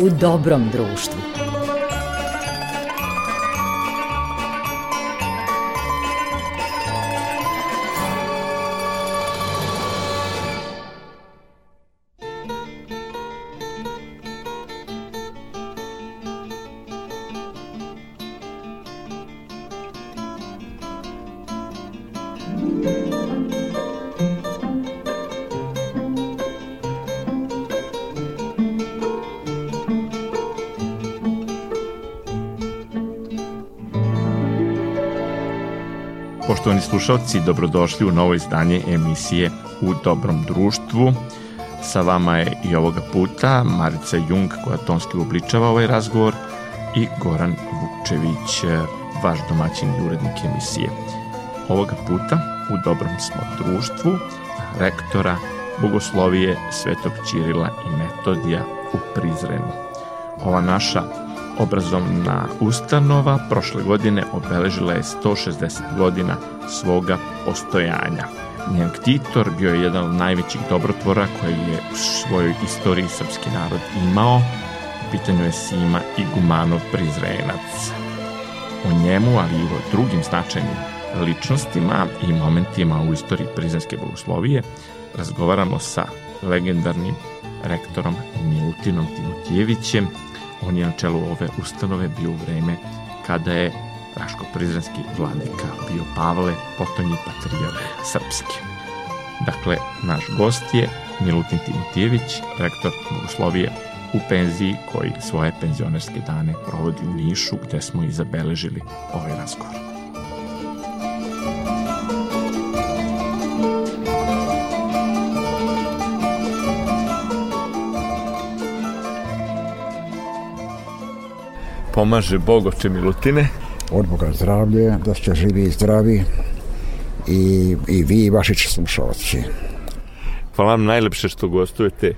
u dobrom društvu. Slušalci, dobrodošli u novo izdanje emisije U dobrom društvu. Sa vama je i ovoga puta Marica Jung koja tonski uobličava ovaj razgovor i Goran Vukčević, vaš domaćin i urednik emisije. Ovoga puta u dobrom smo društvu rektora Bogoslovije Svetog Ćirila i Metodija u Prizrenu. Ova naša obrazovna ustanova prošle godine obeležila je 160 godina svoga postojanja. Njen ktitor bio je jedan od najvećih dobrotvora koji je u svojoj istoriji srpski narod imao. U pitanju je Sima Igumanov Prizrenac. O njemu, ali i o drugim značajnim ličnostima i momentima u istoriji prizrenske bogoslovije razgovaramo sa legendarnim rektorom Milutinom Timotijevićem, On je na čelu ove ustanove bio u vreme kada je Raško-Prizrenski vladika bio Pavle, potonji patrijarh srpski. Dakle, naš gost je Milutin Timotijević, rektor Bogoslovije u penziji koji svoje penzionerske dane provodi u Nišu gde smo i zabeležili ovaj razgovor. Pomaže Bog oče Milutine. Od Boga zdravlje, da ste živi i zdravi i, i vi i vaši slušalci. Hvala vam najlepše što gostujete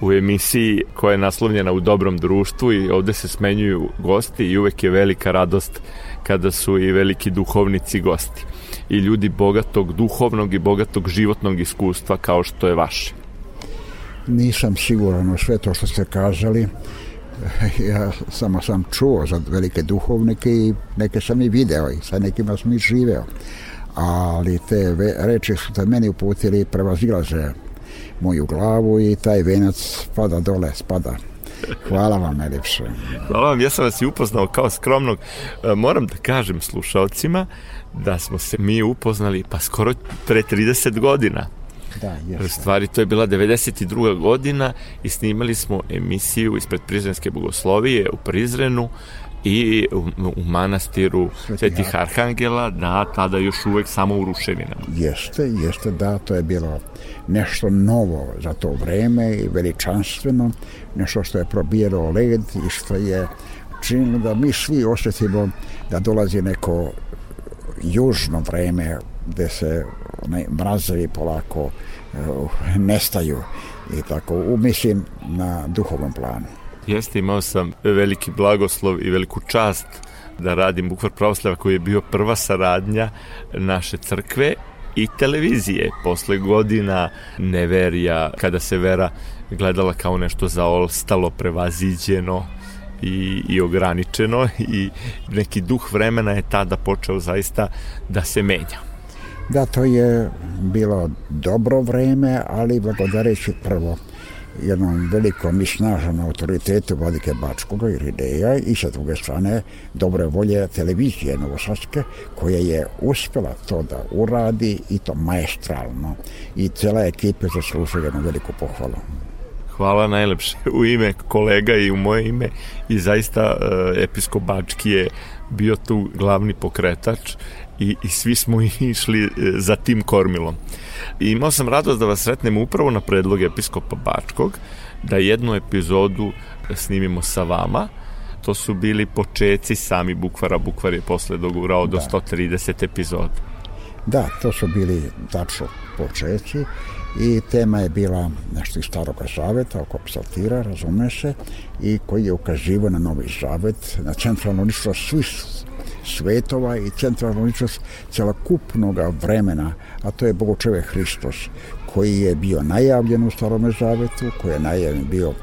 u emisiji koja je naslovljena u dobrom društvu i ovde se smenjuju gosti i uvek je velika radost kada su i veliki duhovnici gosti i ljudi bogatog duhovnog i bogatog životnog iskustva kao što je vaše. Nisam siguran u sve to što ste kazali, ja samo sam čuo za velike duhovnike i neke sam i video i sa nekima sam i živeo. Ali te reči su te meni uputili prevazilaze moju glavu i taj venac spada dole, spada. Hvala vam najljepše. Hvala vam, ja sam vas i upoznao kao skromnog. E, moram da kažem slušalcima da smo se mi upoznali pa skoro pre 30 godina. Da, jeste. Stvari, to je bila 92. godina i snimali smo emisiju ispred Prizrenske bogoslovije u Prizrenu i u, u manastiru Svetih Arhangela, da, tada još uvek samo u ruševinama. Jeste, jeste, da, to je bilo nešto novo za to vreme i veličanstveno, nešto što je probijelo led i što je činilo da mi svi osjetimo da dolazi neko južno vreme gde se onaj mrazovi polako uh, nestaju i tako umislim na duhovnom planu. Jeste, imao sam veliki blagoslov i veliku čast da radim Bukvar pravoslava koji je bio prva saradnja naše crkve i televizije posle godina neverija kada se vera gledala kao nešto zaostalo, prevaziđeno i, i ograničeno i neki duh vremena je tada počeo zaista da se menja. Da, to je bilo dobro vreme, ali blagodareći prvo jednom velikom i snažnom autoritetu Vladike Bačkoga i Rideja i sa druge strane dobre volje televizije Novosadske koja je uspela to da uradi i to maestralno. I cela ekipa zaslužuje jednu veliku pohvalu. Hvala najlepše u ime kolega i u moje ime. I zaista uh, episkop Bački je bio tu glavni pokretač i, i svi smo išli e, za tim kormilom. I imao sam radost da vas sretnem upravo na predlog episkopa Bačkog, da jednu epizodu snimimo sa vama, to su bili počeci sami Bukvara. Bukvar je posle dogurao da. do 130 epizoda. Da, to su bili tačno počeci i tema je bila nešto iz starog zaveta oko psaltira, razume se, i koji je ukazivo na novi zavet, na centralno ništo svih svetova i centralnu ličnost celokupnog vremena, a to je Bogočeve Hristos, koji je bio najavljen u Starome Zavetu, koji je najavljen bio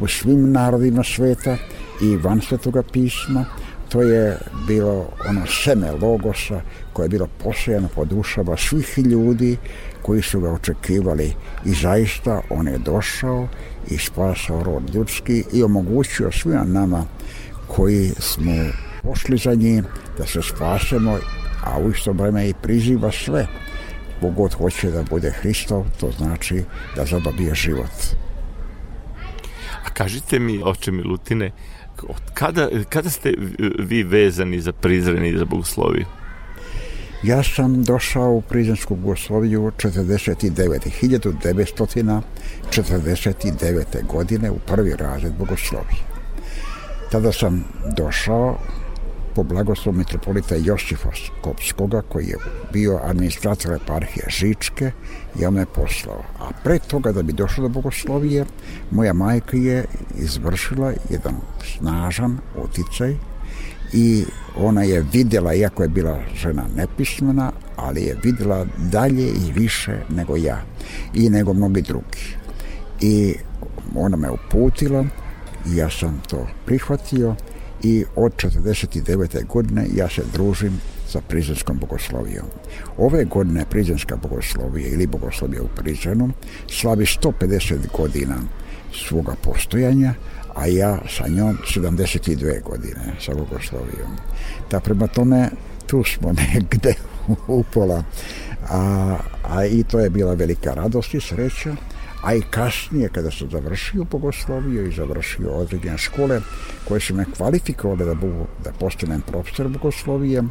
u svim narodima sveta i van svetoga pisma. To je bilo ono seme logosa koje je bilo posejano po dušama svih ljudi koji su ga očekivali i zaista on je došao i spasao rod ljudski i omogućio svima nama koji smo pošli za njim da se spasemo, a u isto vreme i priziva sve. Bogod hoće da bude Hristov, to znači da zadobije život. A kažite mi, oče Milutine, od kada, kada ste vi vezani za Prizren i za Bogosloviju? Ja sam došao u Prizrensku Bogosloviju 49. 1949. godine u prvi razred Bogoslovije. Tada sam došao po blagoslov mitropolita Josifa Skopskoga, koji je bio administrator eparhije Žičke i on me poslao. A pre toga da bi došao do bogoslovije, moja majka je izvršila jedan snažan uticaj i ona je vidjela, iako je bila žena nepismena, ali je vidjela dalje i više nego ja i nego mnogi drugi. I ona me uputila i ja sam to prihvatio i od 49. godine ja se družim sa Prizrenskom bogoslovijom. Ove godine Prizrenska bogoslovija ili bogoslovija u Prizrenu slavi 150 godina svoga postojanja, a ja sa njom 72 godine sa bogoslovijom. Da prema tome tu smo negde upola, a, a i to je bila velika radost i sreća a i kasnije kada sam završio bogosloviju i završio određene škole koje su me kvalifikovale da, budu, da postanem profesor bogoslovije,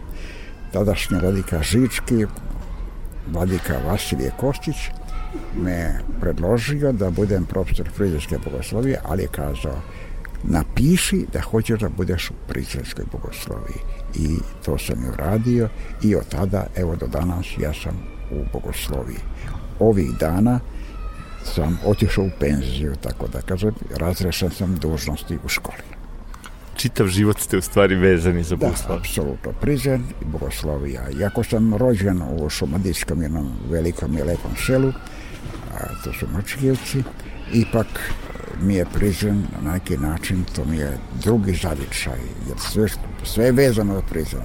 tadašnja vladika Žički, vladika Vasilije Kostić, me predložio da budem profesor frizerske bogoslovije, ali je kazao napiši da hoćeš da budeš u prizrenskoj bogosloviji. I to sam i uradio i od tada, evo do danas, ja sam u bogosloviji. Ovih dana sam otišao u penziju, tako da kažem, razrešen sam dužnosti u školi. Čitav život ste u stvari vezani za Bogoslaviju. Da, apsolutno, prizen i Bogoslavija. Iako sam rođen u Šumadijskom jednom velikom i lepom selu, a to su Mačkijevci, ipak mi je prizen na neki način, to mi je drugi zavičaj, jer sve, sve je vezano za prizen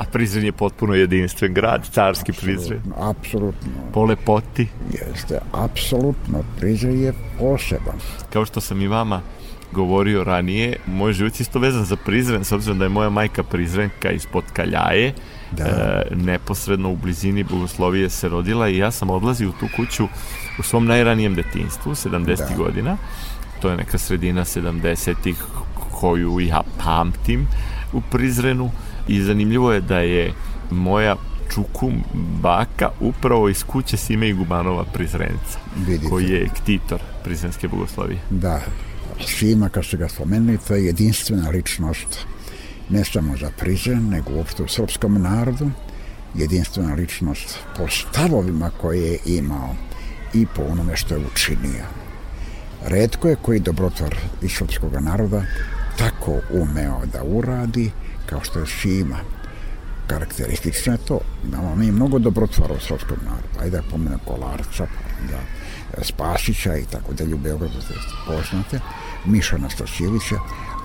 a Prizren je potpuno jedinstven grad, carski Prizren. Apsolutno. Po lepoti. Jeste, apsolutno. Prizren je poseban. Kao što sam i vama govorio ranije, moj život je isto vezan za Prizren, s obzirom da je moja majka Prizrenka ispod Kaljaje, da. e, neposredno u blizini Bogoslovije se rodila i ja sam odlazio u tu kuću u svom najranijem detinstvu, 70. Da. godina. To je neka sredina 70-ih koju ja pamtim u Prizrenu i zanimljivo je da je moja čukum baka upravo iz kuće Sime i Gubanova Prizrenca, Vidite. koji je ktitor Prizrenske bogoslavije. Da, Sima, kao ste ga spomenuli, to je jedinstvena ličnost ne samo za Prizren, nego uopšte u srpskom narodu, jedinstvena ličnost po stavovima koje je imao i po onome što je učinio. Redko je koji dobrotvor iz srpskog naroda tako umeo da uradi kao što je Šima. Karakteristično je to. Imamo mi mnogo dobrotvora u srpskom narodu. Ajde da pomenu Kolarca, da Spasića i tako dalje u Beogradu da poznate, Miša Nastasijevića,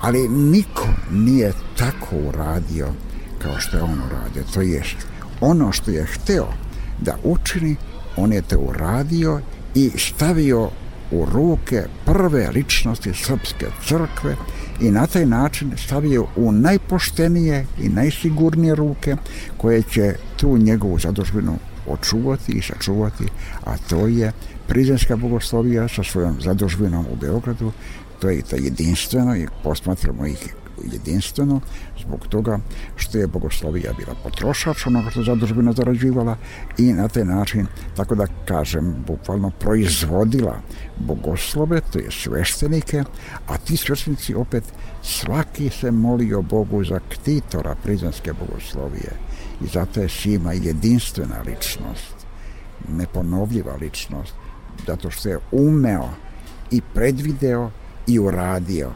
ali niko nije tako uradio kao što je on uradio. To jest, ono što je hteo da učini, on je to uradio i stavio u ruke prve ličnosti srpske crkve i na taj način stavio u najpoštenije i najsigurnije ruke koje će tu njegovu zadužbinu očuvati i sačuvati, a to je Prizrenska bogoslovija sa svojom zadužbinom u Beogradu, to je to jedinstveno i posmatramo ih jedinstveno zbog toga što je bogoslovija bila potrošač onoga što zadužbina zarađivala i na taj način, tako da kažem, bukvalno proizvodila bogoslove, to je sveštenike, a ti sveštenici opet svaki se molio Bogu za ktitora prizanske bogoslovije. I zato je Sima jedinstvena ličnost, neponovljiva ličnost, zato što je umeo i predvideo i uradio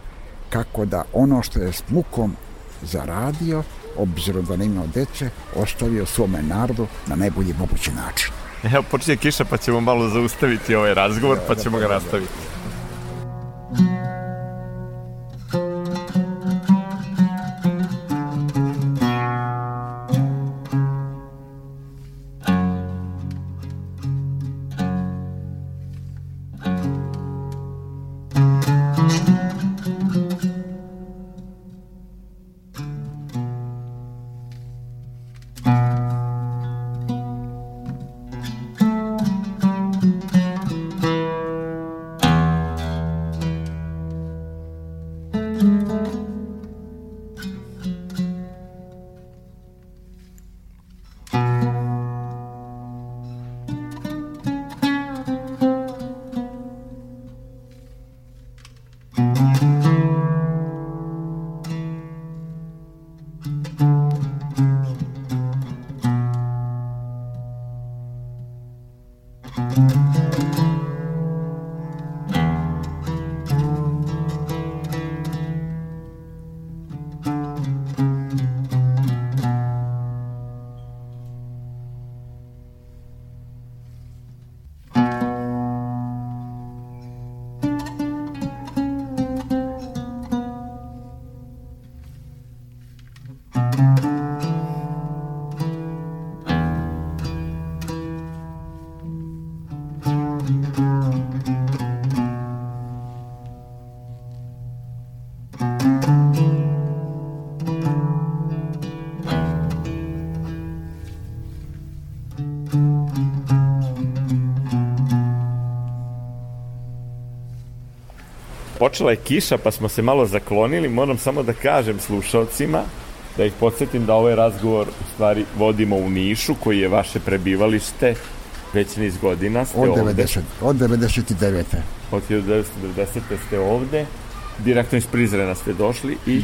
kako da ono što je s mukom zaradio, obzirom da ne imao dece, ostavio svome narodu na najbolji mogući način. Evo, počinje kiša, pa ćemo malo zaustaviti ovaj razgovor, pa ćemo ga nastaviti. Počela je kiša pa smo se malo zaklonili. Moram samo da kažem slušalcima da ih podsjetim da ovaj razgovor u stvari vodimo u Nišu koji je vaše prebivalište već niz godina ste od ovde. 90, od 99. Od 1990. ste ovde. Direktno iz Prizrena ste došli i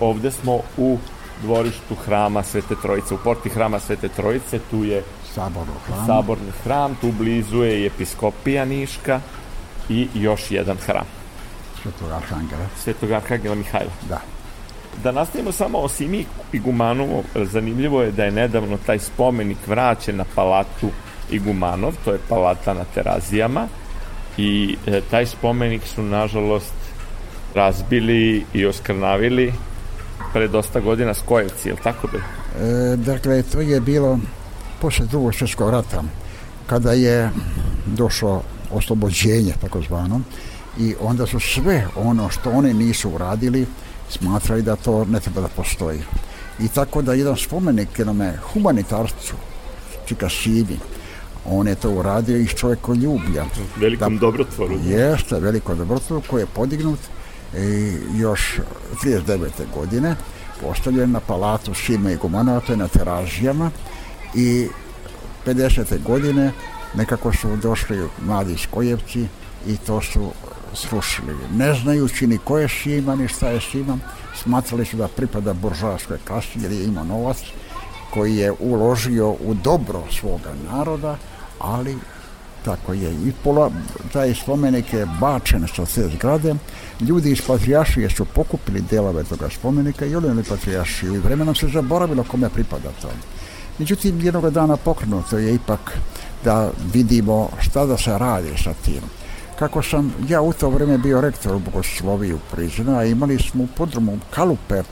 ovde smo u dvorištu hrama Svete Trojice, u porti hrama Svete Trojice, tu je Saborno hram. saborni hram, tu blizu je i episkopija Niška i još jedan hram. Svetog Arhangela. Svetog Arhangela Mihajla. Da. Da nastavimo samo o Simi Igumanovu, zanimljivo je da je nedavno taj spomenik vraćen na palatu Igumanov, to je palata na Terazijama i e, taj spomenik su nažalost razbili i oskrnavili pre dosta godina Skojevci, je li tako bilo? E, dakle, to je bilo posle drugog svjetskog rata, kada je došlo oslobođenje, tako zvano, i onda su sve ono što oni nisu uradili smatrali da to ne treba da postoji. I tako da jedan spomenik jednome humanitarcu, Čika Sivi, on je to uradio iz čovjekoljublja. Velikom da, dobrotvoru. Jeste, velikom dobrotvoru koji je podignut i još 39. godine postavljen na palatu Šime i Gumanova, to je na Terazijama i 50. godine nekako su došli mladi Skojevci i to su srušili. Ne znajući ni ko je Šima, ni šta je Šima, smatrali su da pripada buržoaskoj klasi jer je imao novac koji je uložio u dobro svoga naroda, ali tako je. I pola, taj spomenik je bačen sa sve zgrade. Ljudi iz Patrijašije su pokupili delove toga spomenika i odneli Patrijašiju i vremenom se zaboravilo kome pripada to. Međutim, jednog dana pokrenuto je ipak da vidimo šta da se radi sa tim. Kako sam ja u to vreme bio rektor u Bogosloviji u Prizinu, a imali smo u podrumu kalupe,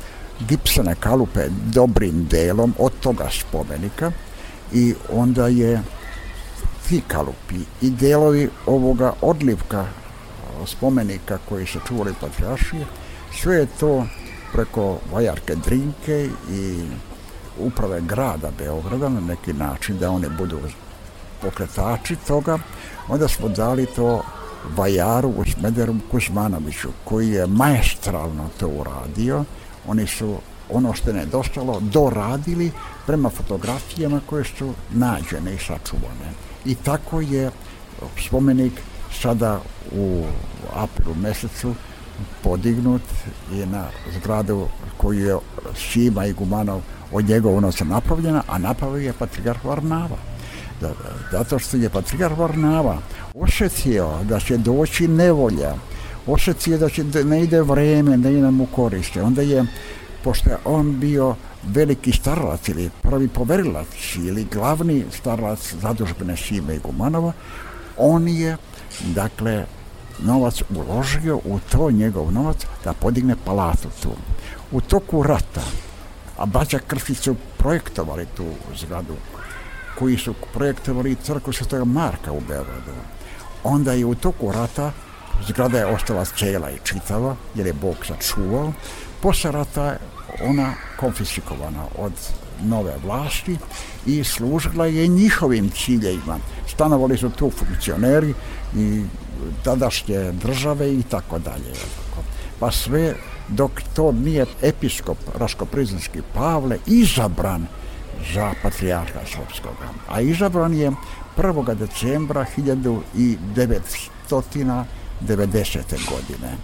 gipsane kalupe dobrim delom od toga spomenika i onda je ti kalupi i delovi ovoga odlivka spomenika koji se čuvali patrijašije, sve je to preko Vajarke Drinke i uprave grada Beograda na neki način da one budu pokretači toga, onda smo dali to Vajaru u Smederu Kuzmanoviću, koji je maestralno to uradio. Oni su ono što je nedostalo doradili prema fotografijama koje su nađene i sačuvane. I tako je spomenik sada u aprilu mesecu podignut i na zgradu koju je Šima i Gumanov od njegovog noca napravljena, a napravio je patrijarh Varnava. Da, zato što je patrijarh Varnava osjetio da će doći nevolja, osjetio da će da ne ide vreme, da ide mu koriste. Onda je, pošto je on bio veliki starlac ili prvi poverilac ili glavni starlac zadužbene Šime i Gumanova, on je, dakle, novac uložio u to njegov novac da podigne palatu tu. U toku rata, a Bađa Krstić su projektovali tu zgradu, koji su projektovali crku Svetoga Marka u Beogradu onda je u toku rata zgrada je ostala cela i čitava, jer je Bog sačuvao. Posle rata ona konfiskovana od nove vlasti i služila je njihovim ciljevima. Stanovali su tu funkcioneri i tadašnje države i tako dalje. Pa sve dok to nije episkop Raško-Prizanski Pavle izabran za patrijarha srpskog. A izabran je 1. decembra 1990. godine.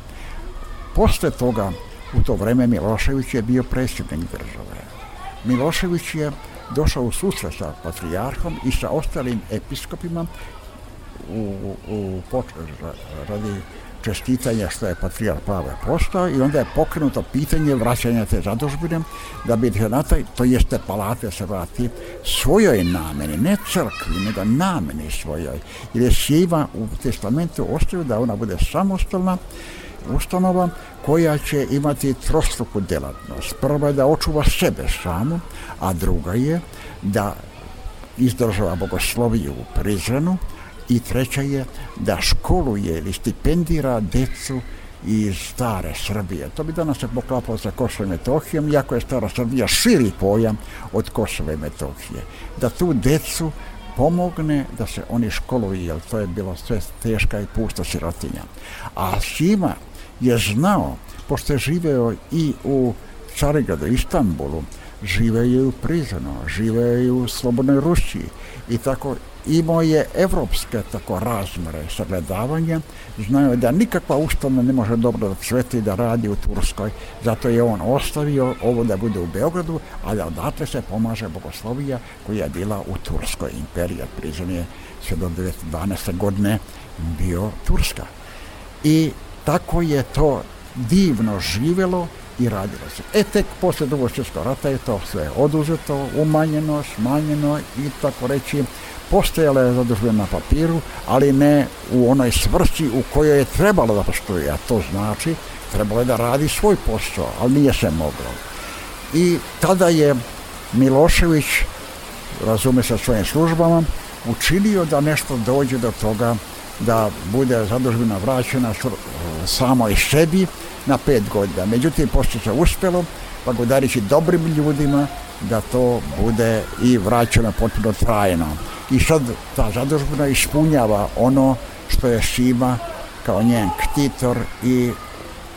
Posle toga, u to vreme Milošević je bio predsjednik države. Milošević je došao u susret sa patrijarhom i sa ostalim episkopima u, u, u radi čestitanja što je patrijar Pavle postao i onda je pokrenuto pitanje vraćanja te zadužbine da bi se na taj, to jeste palate se vrati svojoj nameni, ne crkvi, nego nameni svojoj. Jer je Šiva u testamentu ostavio da ona bude samostalna ustanova koja će imati trostruku delatnost. Prva je da očuva sebe samu, a druga je da izdržava bogosloviju u Prizrenu, i treća je da školuje ili stipendira decu iz stare Srbije. To bi danas se poklapalo sa Kosovo i Metohijom, iako je stara Srbija širi pojam od Kosova i Metohije. Da tu decu pomogne da se oni školuju, jer to je bilo sve teška i pusta sirotinja. A Šima je znao, pošto je živeo i u Carigradu, Istanbulu, živeo u Prizanu, živeo u Slobodnoj Rusiji i tako imao je evropske tako razmere sagledavanja, znaju da nikakva ustanova ne može dobro da cveti da radi u Turskoj, zato je on ostavio ovo da bude u Beogradu, a da odatle se pomaže bogoslovija koja je bila u Turskoj imperija, prizan je sve do 1912. godine bio Turska. I tako je to divno živelo i radilo se. E tek posle drugog svjetskog rata je to sve oduzeto, umanjeno, smanjeno i tako reći postojala je zadužbina na papiru, ali ne u onoj svrsi u kojoj je trebalo da postoji, a to znači trebalo je da radi svoj posao, ali nije se moglo. I tada je Milošević, razume sa svojim službama, učinio da nešto dođe do toga da bude zadužbina vraćena samo i sebi na pet godina. Međutim, pošto se uspelo, blagodarići dobrim ljudima, da to bude i vraćeno potpuno trajno. I sad ta zadužbina ispunjava ono što je Šima kao njen ktitor i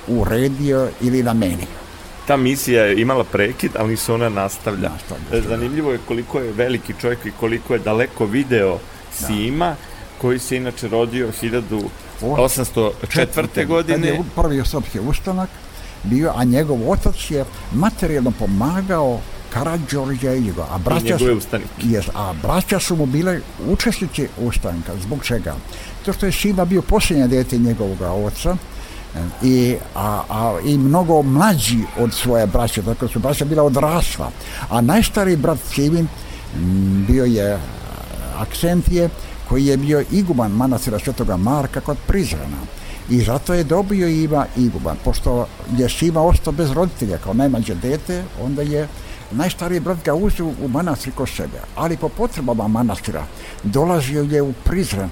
uredio ili namenio. Ta misija je imala prekid, ali se ona nastavlja. nastavlja. Zanimljivo je koliko je veliki čovjek i koliko je daleko video Sima, da. koji se inače rodio 1804. godine. Kad je prvi srpski ustanak bio, a njegov otac je materijalno pomagao Karadžorđa i njegov. A braća, su, jes, a braća su mu bile učesnici ustanka. Zbog čega? To što je Šima bio posljednje dete njegovog oca, i, a, a, i mnogo mlađi od svoje braće, tako su braća bila odrasla. A najstariji brat Simin bio je Aksentije, koji je bio iguman manastira Svetoga Marka kod Prizrena. I zato je dobio ima iguman, pošto je Šima ostao bez roditelja kao najmlađe dete, onda je najstariji brat ga uzeo u manastir kod sebe, ali po potrebama manastira dolazio je u Prizren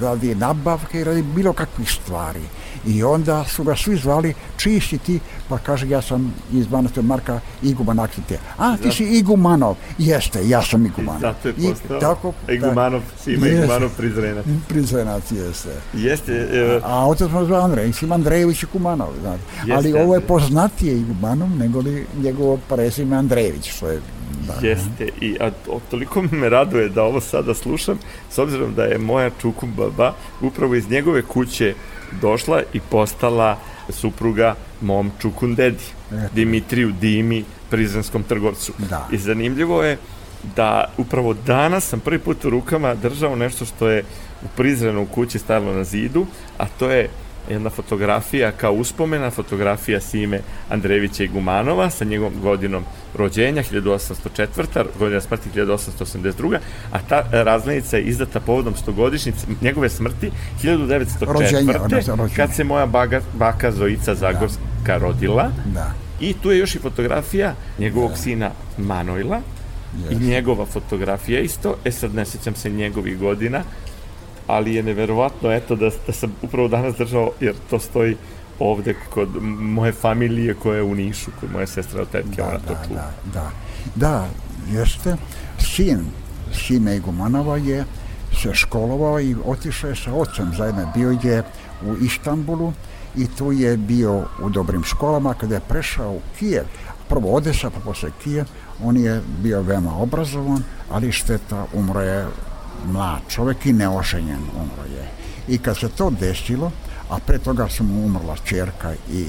radi nabavke i radi bilo kakvih stvari. I onda su ga svi zvali, čiji si ti? Pa kaže, ja sam iz manastira Marka Iguman Aksite. A, ti si Igumanov. Jeste, ja sam Igumanov. I zato je postao I, tako, Igumanov, da, ima jeste, Igumanov Prizrenac. Prizrenac, jeste. Jeste. E, a, otac smo zvao Andrej, Sim Andrejević Igumanov. Znači. Ali ovo je poznatije Igumanov nego li njegovo prezime Andrejević, što je Da. Jeste, i a, o, toliko me raduje da ovo sada slušam, s obzirom da je moja čukum baba upravo iz njegove kuće došla i postala supruga mom čukun dedi, Eto. Dimitriju Dimi, prizrenskom trgovcu. Da. I zanimljivo je da upravo danas sam prvi put u rukama držao nešto što je u Prizrenu u kući stajalo na zidu, a to je jedna fotografija kao uspomena, fotografija Sime Andrejevića i Gumanova sa njegovom godinom rođenja 1804. godina smrti 1882. A ta razglednica je izdata povodom 100-godišnjice njegove smrti 1904. Rođenje, kad se moja baga, baka Zojica Zagorska da. rodila. Da. I tu je još i fotografija njegovog da. sina Manojla, Yes. I njegova fotografija isto, e sad ne sećam se njegovih godina, ali je neverovatno eto da, da sam upravo danas držao, jer to stoji ovde kod moje familije koja je u Nišu, kod moje sestre od tetke, da, ona to da, Da, da, da, jeste. Sin Sine Igumanova je se školovao i otišao je sa ocem zajedno. Bio je u Istanbulu i tu je bio u dobrim školama. Kada je prešao u Kijev, prvo Odesa, pa posle Kijev, on je bio veoma obrazovan, ali šteta, umro je mlad čovek i neoženjen umro je. I kad se to desilo, a pre toga su mu umrla čerka i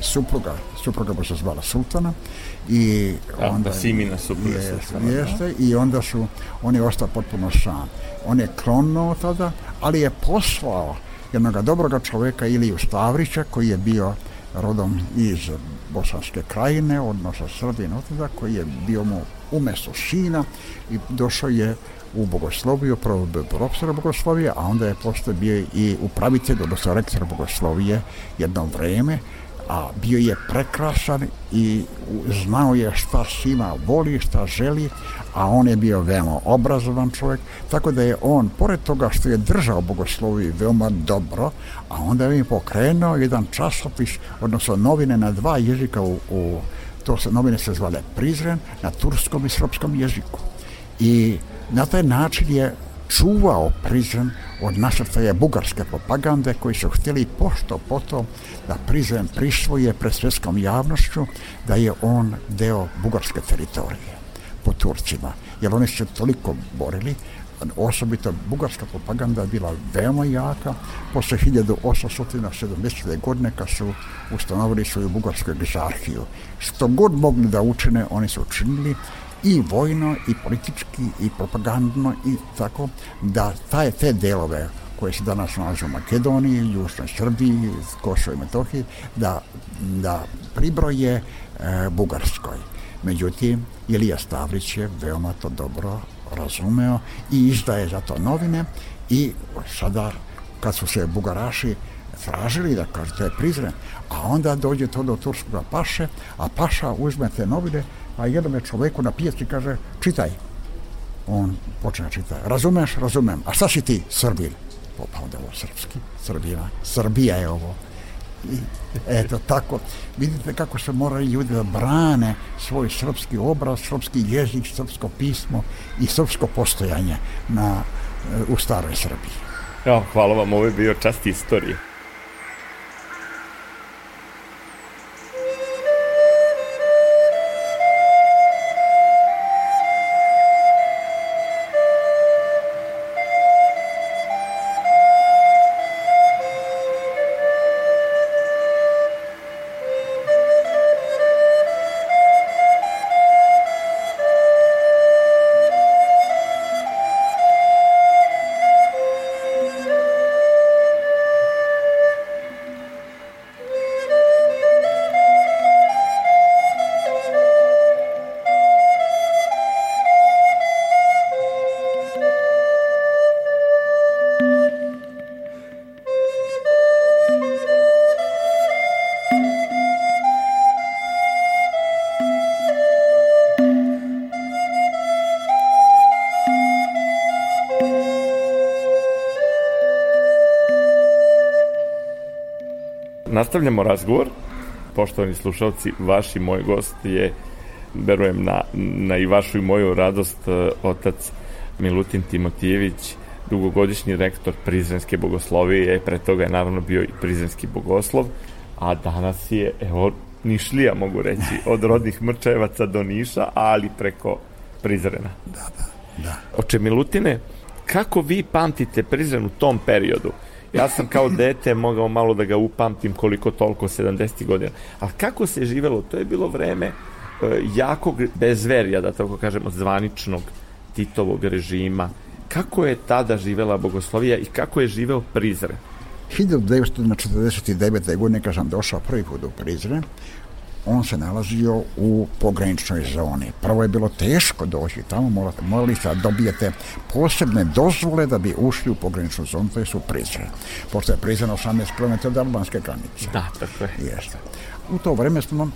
supruga, supruga bi se zvala Sultana i onda... Da, Simina supruga jest, Sultana. Jeste, da. i onda su, on je ostao potpuno sam. On je klonuo tada, ali je poslao jednog dobroga čoveka Iliju Stavrića koji je bio rodom iz Bosanske krajine, odnosno otada, koji je bio mu umesto sina i došao je u Bogosloviju, prvo bio profesor Bogoslovije, a onda je posle bio i upravitelj, odnosno rektor Bogoslovije jedno vreme, a bio je prekrasan i znao je šta svima voli, šta želi, a on je bio veoma obrazovan čovjek, tako da je on, pored toga što je držao bogoslovi veoma dobro, a onda je pokrenuo jedan časopis, odnosno novine na dva jezika u, u to se novine se zvale Prizren na turskom i srpskom jeziku. I na taj način je čuvao Prizren od nasrtaja bugarske propagande koji su htjeli pošto potom da Prizren prisvoje pred svjetskom javnošću da je on deo bugarske teritorije po Turcima. Jer oni su toliko borili osobito bugarska propaganda bila veoma jaka posle 1870. godine kad su ustanovili svoju bugarsku egzarhiju. Što god mogli da učine, oni su učinili i vojno, i politički, i propagandno, i tako, da taj, te delove koje se danas nalaze u Makedoniji, Južnoj Srbiji, Kosovo i Metohiji, da, da pribroje e, Bugarskoj. Međutim, Ilija Stavrić je veoma to dobro razumeo i izdaje za to novine i sada kad su se Bugaraši tražili da kaže to je Prizren, a onda dođe to do turskog paše, a paša uzme te novine a jednom je čoveku na pijaci kaže, čitaj. On počne čitati. Razumeš? Razumem. A šta si ti? Srbin. Pa onda ovo srpski. Srbina. Srbija je ovo. I eto tako. Vidite kako se moraju ljudi da brane svoj srpski obraz, srpski jezik, srpsko pismo i srpsko postojanje na, u staroj Srbiji. Ja, hvala vam, ovo je bio čast istorije. Nastavljamo razgovor. Poštovani slušalci, vaš i moj gost je, verujem, na, na i vašu i moju radost, e, otac Milutin Timotijević, dugogodišnji rektor Prizrenske bogoslovije, pre toga je naravno bio i Prizrenski bogoslov, a danas je, evo, Nišlija, mogu reći, od rodnih mrčevaca do Niša, ali preko Prizrena. Da, da, da. Oče Milutine, kako vi pamtite Prizren u tom periodu? Ja sam kao dete mogao malo da ga upamtim koliko toliko 70. godina. Ali kako se živelo? To je bilo vreme e, jakog bezverja, da tako kažemo, zvaničnog Titovog režima. Kako je tada živela Bogoslovija i kako je živeo Prizren? 1949. godine kad sam došao prvi put u Prizren, on se nalazio u pograničnoj zoni. Prvo je bilo teško doći tamo, morali ste da dobijete posebne dozvole da bi ušli u pograničnu zonu, to je su Prizren. Pošto je Prizren 18 km od albanske granice. Da, tako je. Jeste. U to vreme smo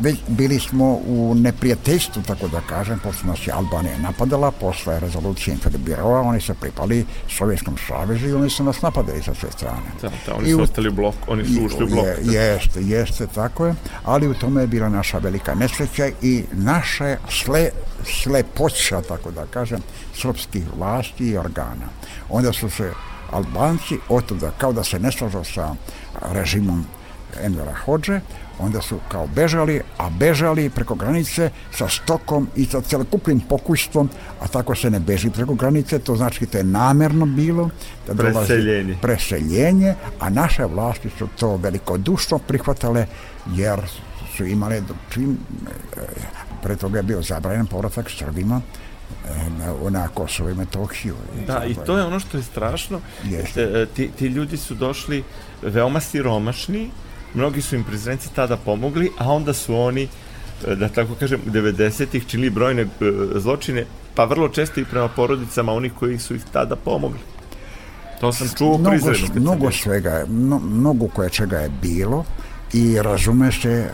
već bili smo u neprijateljstvu, tako da kažem, posle nas je Albanija napadala, posle rezolucije Interbiroa, oni su pripali Sovjetskom savezu i oni su nas napadali sa sve strane. Da, da, oni su ostali blok, oni su ušli u blok. Je, jeste, jeste, tako je, ali u tome je bila naša velika nesreća i naše sle, slepoća, tako da kažem, srpskih vlasti i organa. Onda su se Albanci otuda, kao da se ne slažu sa režimom Envera Hođe, onda su kao bežali, a bežali preko granice sa stokom i sa celokupnim pokuštvom, a tako se ne beži preko granice, to znači to je namerno bilo da preseljenje. preseljenje, a naše vlasti su to velikodušno prihvatale jer su imale čim e, pre toga je bio zabranjen povratak Srbima na, na Kosovo i Metohiju. Da, i to je ono što je strašno. Jeste. Ti, ti ljudi su došli veoma siromašni, mnogi su im prezrenci tada pomogli, a onda su oni, da tako kažem, u 90-ih činili brojne e, zločine, pa vrlo često i prema porodicama onih koji su ih tada pomogli. To sam čuo mnogo, prizredno. Mnogo svega, mno, mnogo koje čega je bilo i razume se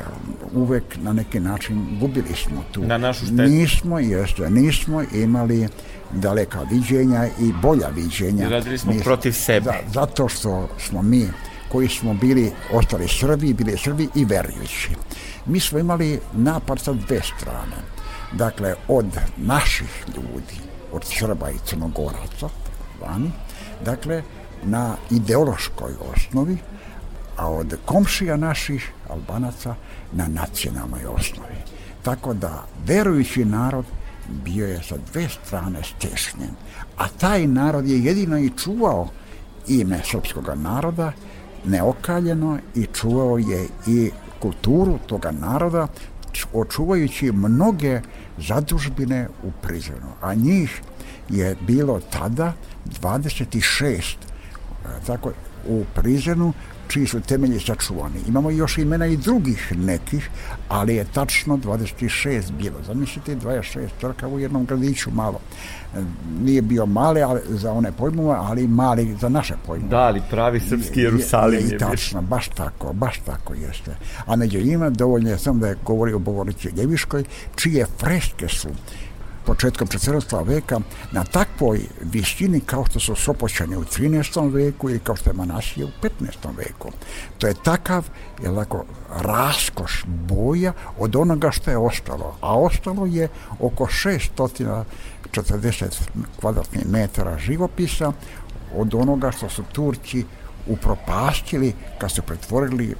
uvek na neki način gubili smo tu. Na našu štetu. Nismo, jeste, nismo imali daleka viđenja i bolja viđenja. I radili smo nismo, protiv sebe. Da, zato što smo mi koji smo bili ostali Srbi, bili Srbi i verujući. Mi smo imali napad sa dve strane. Dakle, od naših ljudi, od Srba i Crnogoraca, vani, dakle, na ideološkoj osnovi, a od komšija naših Albanaca na nacionalnoj osnovi. Tako da verujući narod bio je sa dve strane stešnjen, a taj narod je jedino i čuvao ime srpskog naroda neokaljeno i čuvao je i kulturu toga naroda očuvajući mnoge zadužbine u prizrenu. A njih je bilo tada 26 e, tako u prizrenu čiji su temelji sačuvani. Imamo još imena i drugih nekih, ali je tačno 26 bilo. Zamislite, 26 crka u jednom gradiću malo. Nije bio male ali, za one pojmove, ali mali za naše pojmove. Da, ali pravi srpski Jerusalim je, je, je tačno, baš tako, baš tako jeste. A među njima dovoljno je samo da je govorio o Bogorici Ljeviškoj, čije freske su početkom 14. veka na takvoj visini kao što su Sopoćani u 13. veku ili kao što je Manasije u 15. veku. To je takav je lako, raskoš boja od onoga što je ostalo. A ostalo je oko 640 kvadratnih metara živopisa od onoga što su Turci upropastili kad su pretvorili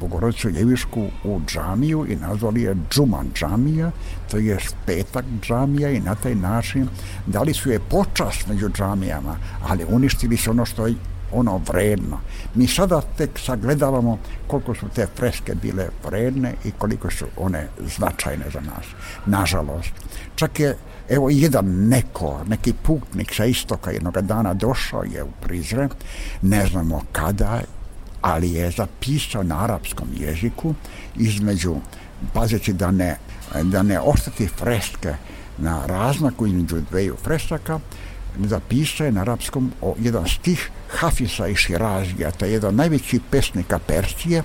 Bogorodicu Ljevišku u džamiju i nazvali je Džuman džamija, to je petak džamija i na taj način dali su je počas među džamijama, ali uništili su ono što je ono vredno. Mi sada tek sagledavamo koliko su te freske bile vredne i koliko su one značajne za nas. Nažalost. Čak je Evo jedan neko, neki putnik sa istoka jednog dana došao je u Prizre, ne znamo kada ali je zapisao na arapskom jeziku između, pazeći da ne, da ne ostati freske na razmaku između dveju fresaka, zapisao je na arapskom o, jedan stih Hafisa i Širazija, to je jedan najveći pesnika Persije,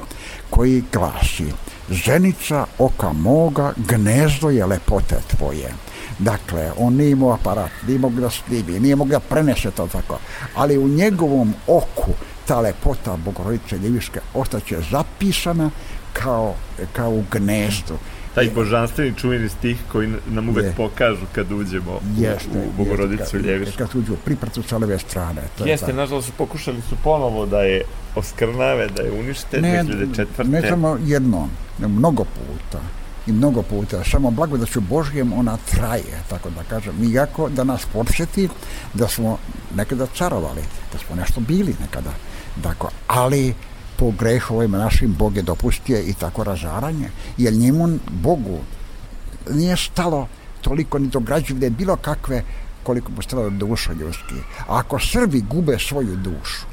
koji glasi Zenica oka moga, gnezdo je lepote tvoje. Dakle, on nije imao aparat, nije mogu da slivi, nije mogu da prenese to tako, ali u njegovom oku ta lepota Bogorodice Ljeviške ostaće zapisana kao, kao u gnezdu. Taj božanstveni čuveni stih koji nam uvek je. pokažu kad uđemo jeste, u, u Bogorodicu Ljevišku. Kad uđu u pripratu sa leve strane. To jeste, je nažalost, pokušali su ponovo da je oskrnave, da je unište ne, 2004. Ne samo jedno, mnogo puta i mnogo puta, samo blagodaću Božjem ona traje, tako da kažem, iako da nas podsjeti da smo nekada carovali, da smo nešto bili nekada, Dakle, ali po grehovima našim Bog je dopustio i tako razaranje, jer njemu Bogu nije stalo toliko ni do građevine bilo kakve koliko mu stalo duša ljudski. A ako Srbi gube svoju dušu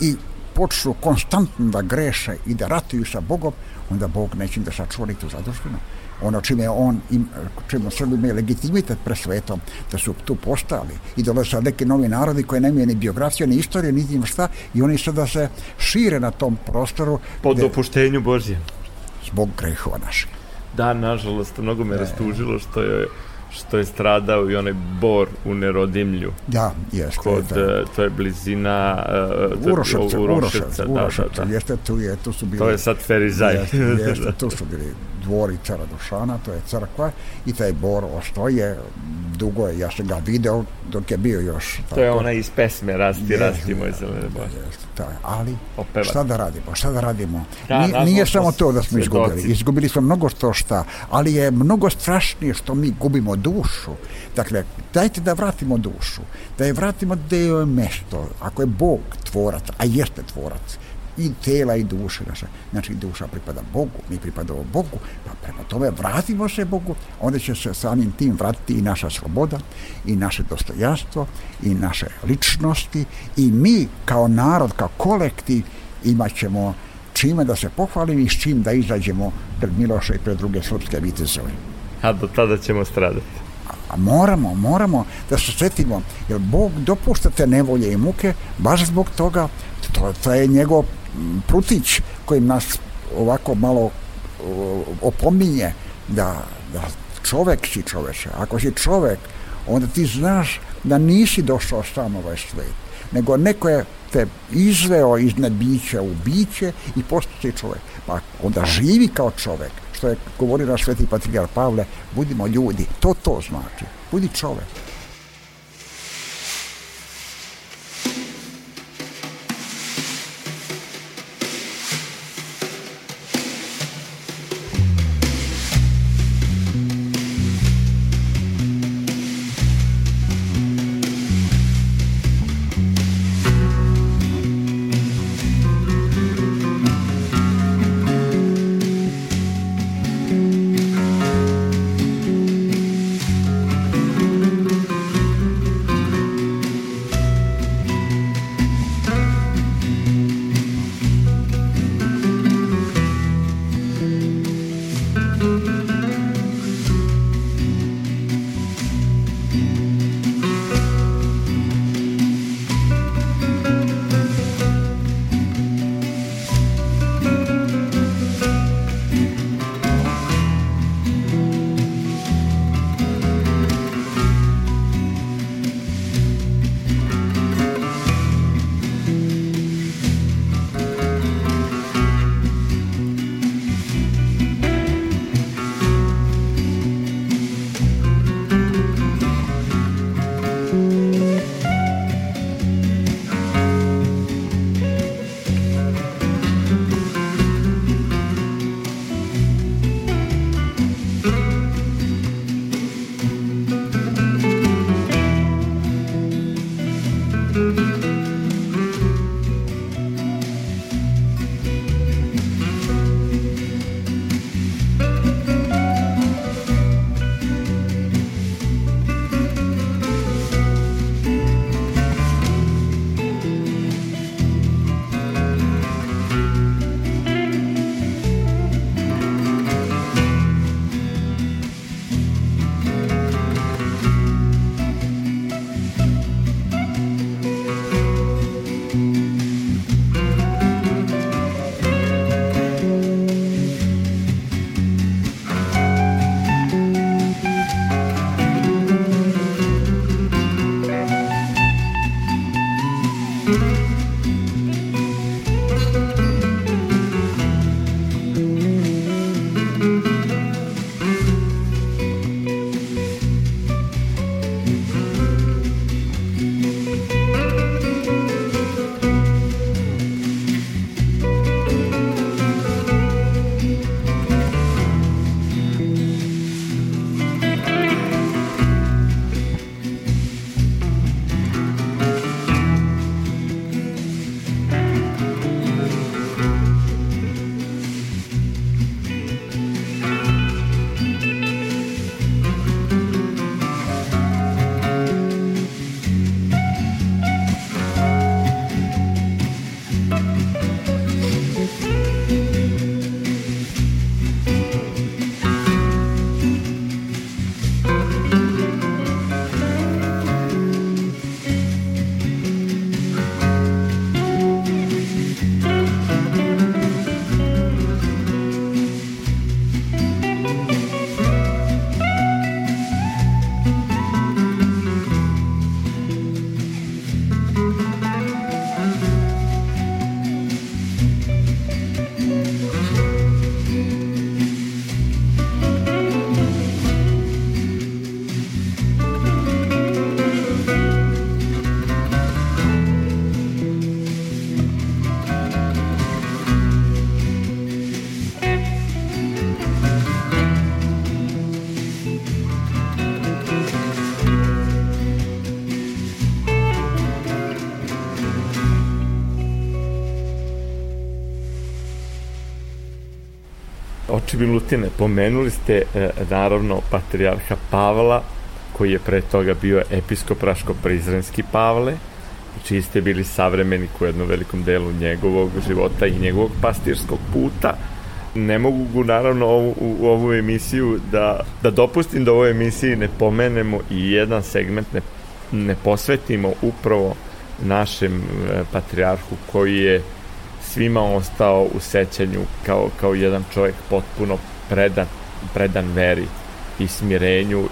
i počnu konstantno da greše i da ratuju sa Bogom, onda Bog neće da sačuva tu zadužbinu ono čime on im, čime Srbi imaju legitimitet pre svetom da su tu postali i dolaze sad neki novi narodi koji nemaju ni biografiju, ni istoriju, ni tim šta i oni sada se šire na tom prostoru po gde, dopuštenju Božje zbog grehova naših da, nažalost, mnogo me rastužilo što je što je stradao i onaj bor u Nerodimlju. Da, jeste. Kod, da. E, to je blizina uh, Uroševca, Uroševca, da, da, da. Jeste, tu je, tu su bili... To je sad Ferizaj. Jeste, jeste, tu su bili dvori cara Dušana, to je crkva i taj bor ostoje dugo je, ja sam ga video dok je bio još. Tako. To je ona iz pesme Rasti, je, Rasti moj zelene. Da, ali Opeva. šta da radimo, šta da radimo? Da, nije, nije samo to da smo izgubili, izgubili smo mnogo što šta, ali je mnogo strašnije što mi gubimo dušu. Dakle, dajte da vratimo dušu, da je vratimo gde je mesto, ako je Bog tvorac, a jeste tvorac, i tela i duše naše. Znači, duša pripada Bogu, mi pripadamo Bogu, pa prema tome vratimo se Bogu, onda će se samim tim vratiti i naša sloboda, i naše dostojanstvo, i naše ličnosti, i mi kao narod, kao kolektiv, imat ćemo čime da se pohvalimo i s čim da izađemo pred Miloša i pred druge srpske vitezove. A do tada ćemo stradati. A moramo, moramo da se svetimo, jer Bog dopušta te nevolje i muke baš zbog toga, to, to je njegov prutić kojim nas ovako malo opominje da, da čovek si čoveče. Ako si čovek, onda ti znaš da nisi došao sam ovaj svet, nego neko je te izveo iz nebića u biće i postati čovek. Pa onda živi kao čovek, što je govorio naš sveti patrijar Pavle, budimo ljudi, to to znači, budi čovek. Milutine, pomenuli ste e, naravno patrijarha Pavla, koji je pre toga bio episkop Raško-Prizrenski Pavle, čiji ste bili savremenik u jednom velikom delu njegovog života i njegovog pastirskog puta. Ne mogu naravno ovu, u ovu emisiju da, da dopustim da u ovoj emisiji ne pomenemo i jedan segment ne, ne posvetimo upravo našem e, patrijarhu koji je svima ostao u sećanju kao, kao jedan čovjek potpuno predan, predan veri i smirenju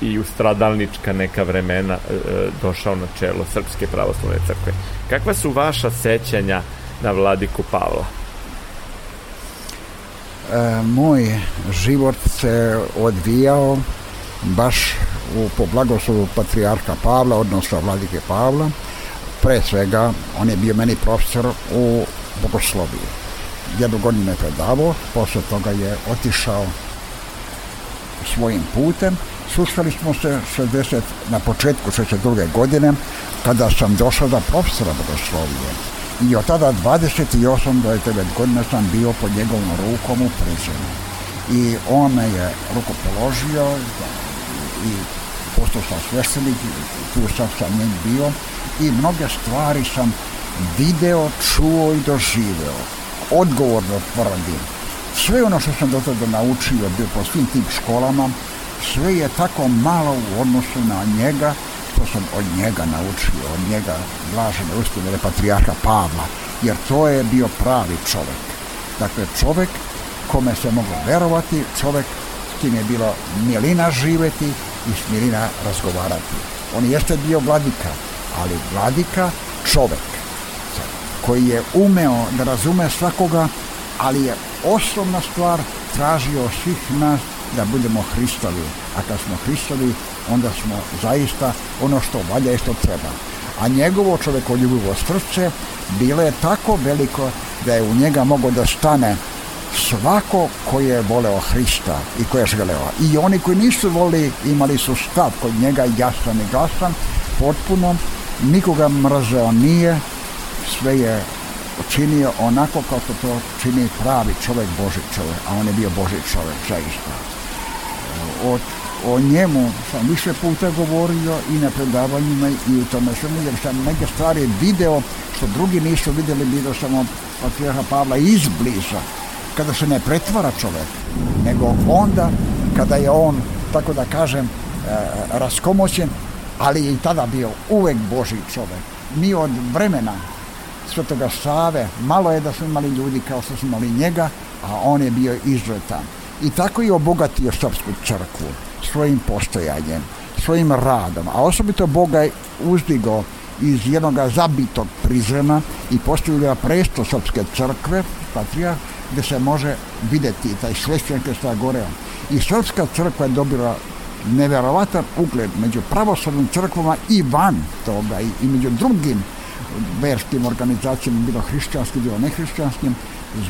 i u stradalnička neka vremena e, e, došao na čelo Srpske pravoslavne crkve. Kakva su vaša sećanja na vladiku Pavla? E, moj život se odvijao baš u, po blagoslovu patrijarha Pavla, odnosno vladike Pavla. Pre svega, on je bio meni profesor u bogosloviji. Jednu godinu je predavao, posle toga je otišao svojim putem. Susreli smo se 60, na početku 62. godine, kada sam došao da profesora bogoslovije. I od tada 28 do 9 godina sam bio pod njegovom rukom u prizemu. I on me je ruku položio i postao sam sveštenik, tu sam sa njim bio i mnoge stvari sam video, čuo i doživeo. Odgovorno tvrdim. Sve ono što sam do tada naučio bio po svim tim školama, sve je tako malo u odnosu na njega, što sam od njega naučio, od njega blažene uspjene patrijarha Pavla, jer to je bio pravi čovek. Dakle, čovek kome se moglo verovati, čovek s kim je bilo milina živeti i s milina razgovarati. On jeste bio vladika, ali vladika čovek koji je umeo da razume svakoga, ali je osnovna stvar tražio svih nas da budemo Hristovi. A kad smo Hristovi, onda smo zaista ono što valja i što treba. A njegovo čovekoljubivo srce bilo je tako veliko da je u njega mogo da stane svako koji je voleo Hrista i koji je želeo. I oni koji nisu volili imali su stav kod njega jasan i glasan, potpuno, nikoga mrzeo nije, sve je činio onako kao to, čini pravi čovjek, Boži čovjek, a on je bio Boži čovjek, zaista. O, o njemu sam više puta govorio i na predavanjima i u tome svemu, jer sam neke stvari video što drugi nisu vidjeli, video sam od patrijarha Pavla izbliza, kada se ne pretvara čovjek, nego onda kada je on, tako da kažem, e, raskomoćen, ali je i tada bio uvek Boži čovjek. Mi od vremena Svetoga Save, malo je da smo imali ljudi kao što smo imali njega, a on je bio izuzetan. I tako je obogatio Srpsku crkvu svojim postojanjem, svojim radom, a osobito Boga je uzdigo iz jednog zabitog prizrema i postavio presto Srpske crkve, patrija, gde se može videti taj svešćan kresta gore. I Srpska crkva je dobila neverovatan ugled među pravoslavnim crkvama i van toga i, i među drugim verskim organizacijama, bilo hrišćanskim, bilo nehrišćanskim,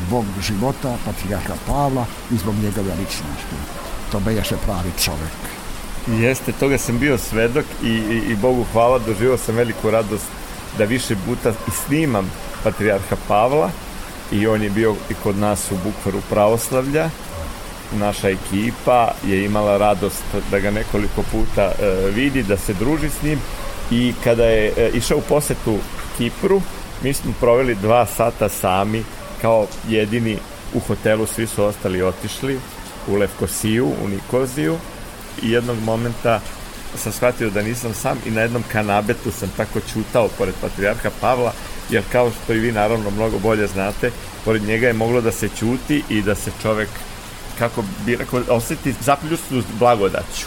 zbog života patrijarha Pavla i zbog njegove ličnosti. To bejaše pravi čovek. Jeste, toga sam bio svedok i, i, i Bogu hvala, doživao sam veliku radost da više puta i snimam patrijarha Pavla i on je bio i kod nas u Bukvaru pravoslavlja. Naša ekipa je imala radost da ga nekoliko puta e, vidi, da se druži s njim. I kada je e, išao u posetu Kipru, mi smo proveli dva sata sami, kao jedini u hotelu, svi su ostali otišli u Levkosiju, u Nikoziju. I jednog momenta sam shvatio da nisam sam i na jednom kanabetu sam tako čutao pored patrijarha Pavla, jer kao što i vi naravno mnogo bolje znate, pored njega je moglo da se ćuti i da se čovek kako bi rekao, oseti zapljusnu blagodaću.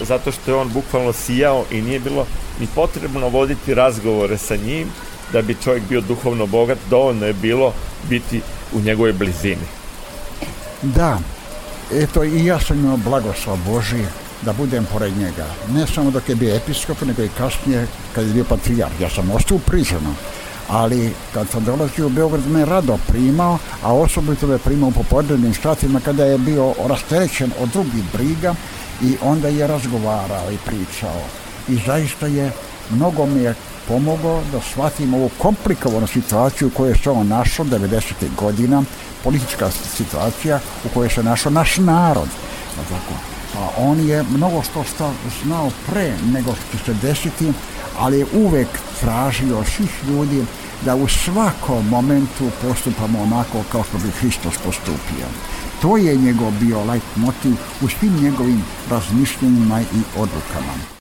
Zato što je on bukvalno sijao i nije bilo ni potrebno voditi razgovore sa njim, da bi čovjek bio duhovno bogat, dovoljno je bilo biti u njegovoj blizini. Da, eto i ja sam imao blagoslov Boži da budem pored njega. Ne samo dok je bio episkop, nego i kasnije kad je bio patrijarh. Ja sam ostao prizorno, ali kad sam dolazio u Beograd me rado primao, a osobito me primao po podrednim satima kada je bio rasterećen od drugih briga i onda je razgovarao i pričao. I zaista je, mnogo mi je pomogao da shvatimo ovu komplikovanu situaciju u kojoj se on našao 90. godina, politička situacija u kojoj se našao naš narod. Tako. A on je mnogo što sta znao pre nego što će se desiti, ali je uvek tražio svih ljudi da u svakom momentu postupamo onako kao što bi Hristos postupio. To je njegov bio light motiv u svim njegovim razmišljenjima i odlukama.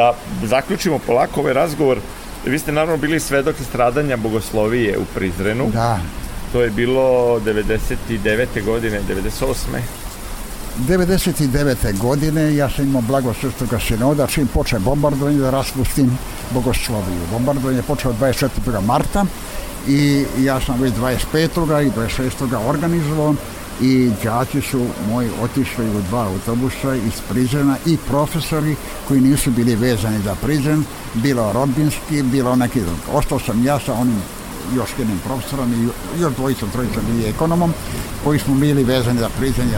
Da zaključimo polako ovaj razgovor. Vi ste naravno bili svedok stradanja bogoslovije u Prizrenu. Da. To je bilo 99. godine, 98. 99. godine ja sam imao blago srstoga sinoda čim poče bombardovanje da raspustim bogosloviju. Bombardovanje je počeo 24. marta i ja sam već 25. i 26. organizovao i đaci su moji otišli u dva autobusa iz Prizrena i profesori koji nisu bili vezani za Prizren, bilo rodbinski, bilo neki drug. Ostao sam ja sa onim još jednim profesorom i još dvojicom, trojicom bili ekonomom, koji smo bili vezani za Prizren.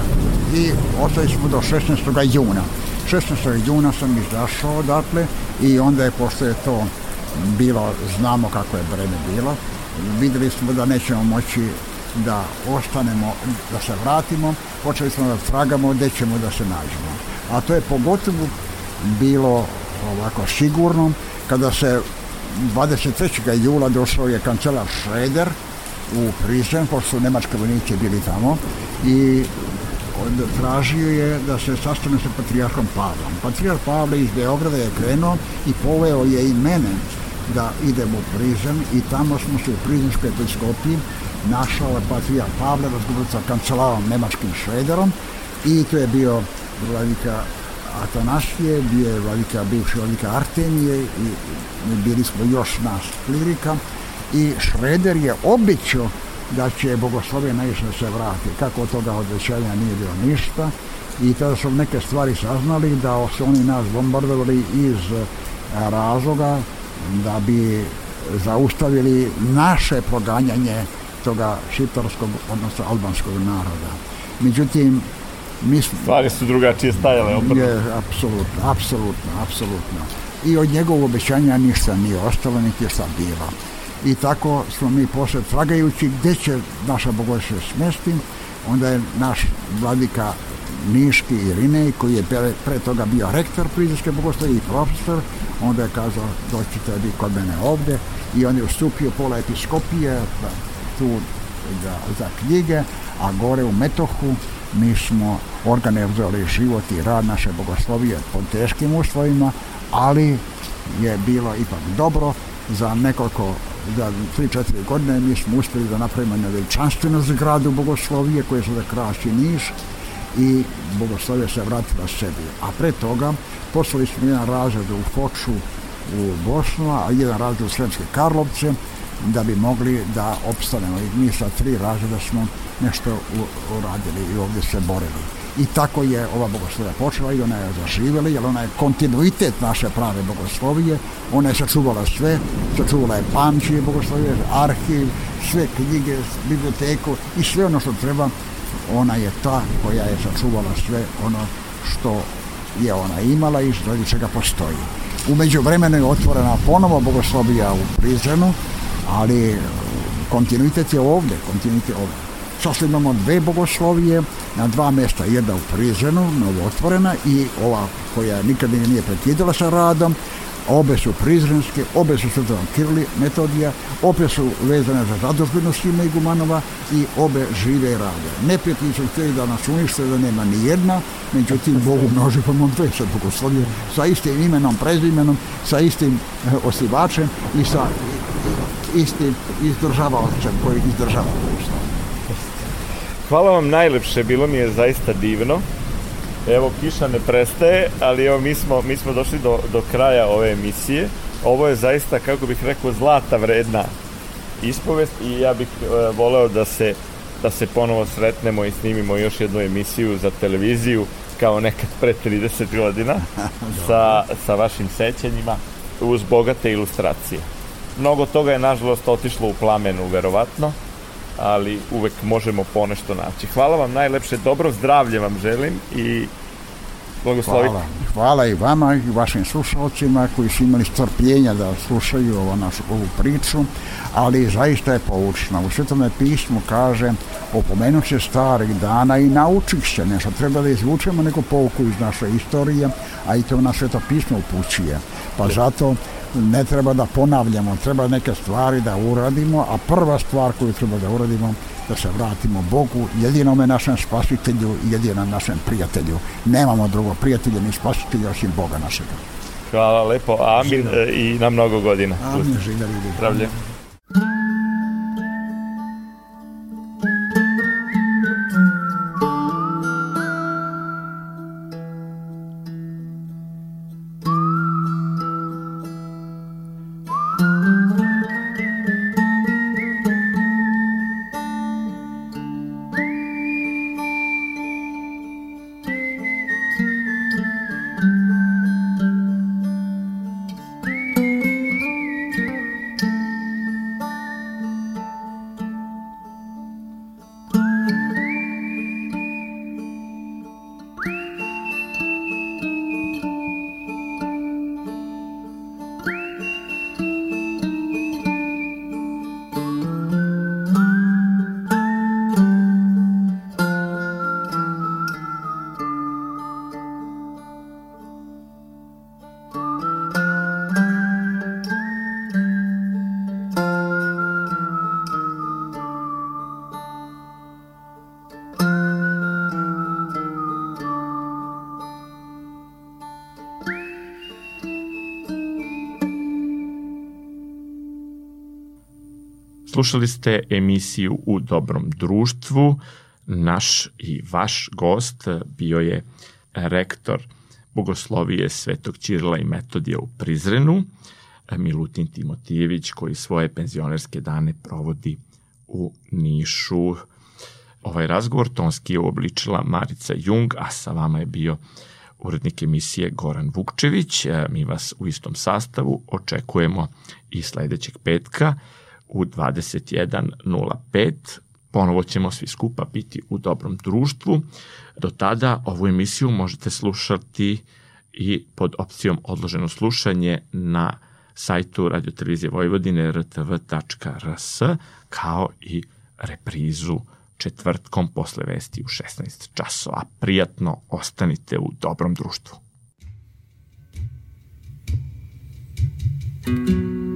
I ostali smo do 16. juna. 16. juna sam izašao odatle i onda je, pošto je to bilo, znamo kako je vreme bilo, videli smo da nećemo moći da ostanemo, da se vratimo, počeli smo da tragamo gde ćemo da se nađemo. A to je pogotovo bilo ovako sigurno kada se 23. jula došao je kancelar Schroeder u Prizren, pošto su nemačke vojnici bili tamo i tražio je da se sastane sa patrijarhom Pavlom. Patrijarh Pavle iz Beograda je krenuo i poveo je i mene da idemo u Prizren i tamo smo se u Prizrenskoj episkopiji našao je patrija Pavle razgovorio sa kancelarom nemačkim Švederom i to je bio vladika Atanasije, bio je vladika, bivši vladika Artemije i bili smo još nas klirika i Šreder je običao da će Bogoslovija najviše da se vrati. Kako od toga odvećanja nije bilo ništa i tada su neke stvari saznali da su oni nas bombardovali iz razloga da bi zaustavili naše proganjanje toga šiptarskog, odnosno albanskog naroda. Međutim, mi smo... Stvari su drugačije stajale obrno. Je, apsolutno, apsolutno, apsolutno. I od njegovog obećanja ništa nije ostalo, niti je šta bilo. I tako smo mi posle tragajući gde će naša bogoslova smesti, onda je naš vladika Niški Irinej, koji je pre, pre toga bio rektor Prizorske bogoslovi i profesor, onda je kazao doćete vi kod mene ovde i on je ustupio pola episkopije, tu za, za knjige, a gore u Metohu mi smo organizovali život i rad naše bogoslovije pod teškim uslovima, ali je bilo ipak dobro za nekoliko za 3-4 godine mi smo uspjeli da napravimo jednu veličanstvenu zgradu bogoslovije koje se da krasi Niš i bogoslovije se vratila sebi. A pre toga poslali smo jedan razred u Foču u Bosnu, a jedan razred u Sremske Karlovce, da bi mogli da opstanemo. I mi sa tri razreda smo nešto uradili i ovdje se borili. I tako je ova bogoslovija počela i ona je zaživjela, jer ona je kontinuitet naše prave bogoslovije. Ona je sačuvala sve, sačuvala je pamćije bogoslovije, arhiv, sve knjige, biblioteku i sve ono što treba. Ona je ta koja je sačuvala sve ono što je ona imala i radi čega postoji. Umeđu vremenu je otvorena ponovo bogoslovija u Prizrenu, ali kontinuitet je ovde, kontinuitet je ovde. Sada imamo dve bogoslovije na dva mesta, jedna u Prizrenu, novo otvorena i ova koja nikada nije prekidala sa radom, obe su prizrenske, obe su srtavan Kirli, metodija, obe su vezane za zadužbenu Sima Igumanova i obe žive i rade. Neprijatelji su htjeli da nas unište, da nema ni jedna, međutim Bogu množi pa dve sad bogoslovije sa istim imenom, prezimenom, sa istim eh, osnivačem i sa istim izdržavaocem koji izdržava Hvala vam najlepše, bilo mi je zaista divno. Evo, kiša ne prestaje, ali evo, mi smo, mi smo došli do, do kraja ove emisije. Ovo je zaista, kako bih rekao, zlata vredna ispovest i ja bih e, voleo da se, da se ponovo sretnemo i snimimo još jednu emisiju za televiziju kao nekad pre 30 godina sa, sa vašim sećanjima uz bogate ilustracije. Mnogo toga je nažalost otišlo u plamenu, verovatno, ali uvek možemo ponešto naći. Hvala vam najlepše, dobro zdravlje vam želim i blagoslovite. Hvala. Hvala i vama i vašim slušalcima koji su imali strpljenja da slušaju ovo našu, ovu priču, ali zaista je poučna. U Svetome pismu kaže opomenut se starih dana i naučit se nešto. Treba da izvučemo neku pouku iz naše istorije, a i to na Sveto pismo upućuje. Pa zato ne treba da ponavljamo, treba neke stvari da uradimo, a prva stvar koju treba da uradimo da se vratimo Bogu, jedinome našem spasitelju i jedinom našem prijatelju. Nemamo drugog prijatelja ni spasitelja osim Boga našega. Hvala lepo, amin Živjeli. i na mnogo godina. Amin, živjeli. Zdravlje. Slušali ste emisiju U dobrom društvu. Naš i vaš gost bio je rektor Bogoslovije Svetog Ćirila i Metodija u Prizrenu, Milutin Timotijević, koji svoje penzionerske dane provodi u Nišu. Ovaj razgovor tonski je uobličila Marica Jung, a sa vama je bio urednik emisije Goran Vukčević. Mi vas u istom sastavu očekujemo i sledećeg petka u 21.05. Ponovo ćemo svi skupa biti u dobrom društvu. Do tada ovu emisiju možete slušati i pod opcijom odloženo slušanje na sajtu radiotelevizije Vojvodine rtv.rs kao i reprizu četvrtkom posle vesti u 16 časova. Prijatno ostanite u dobrom društvu. Thank you.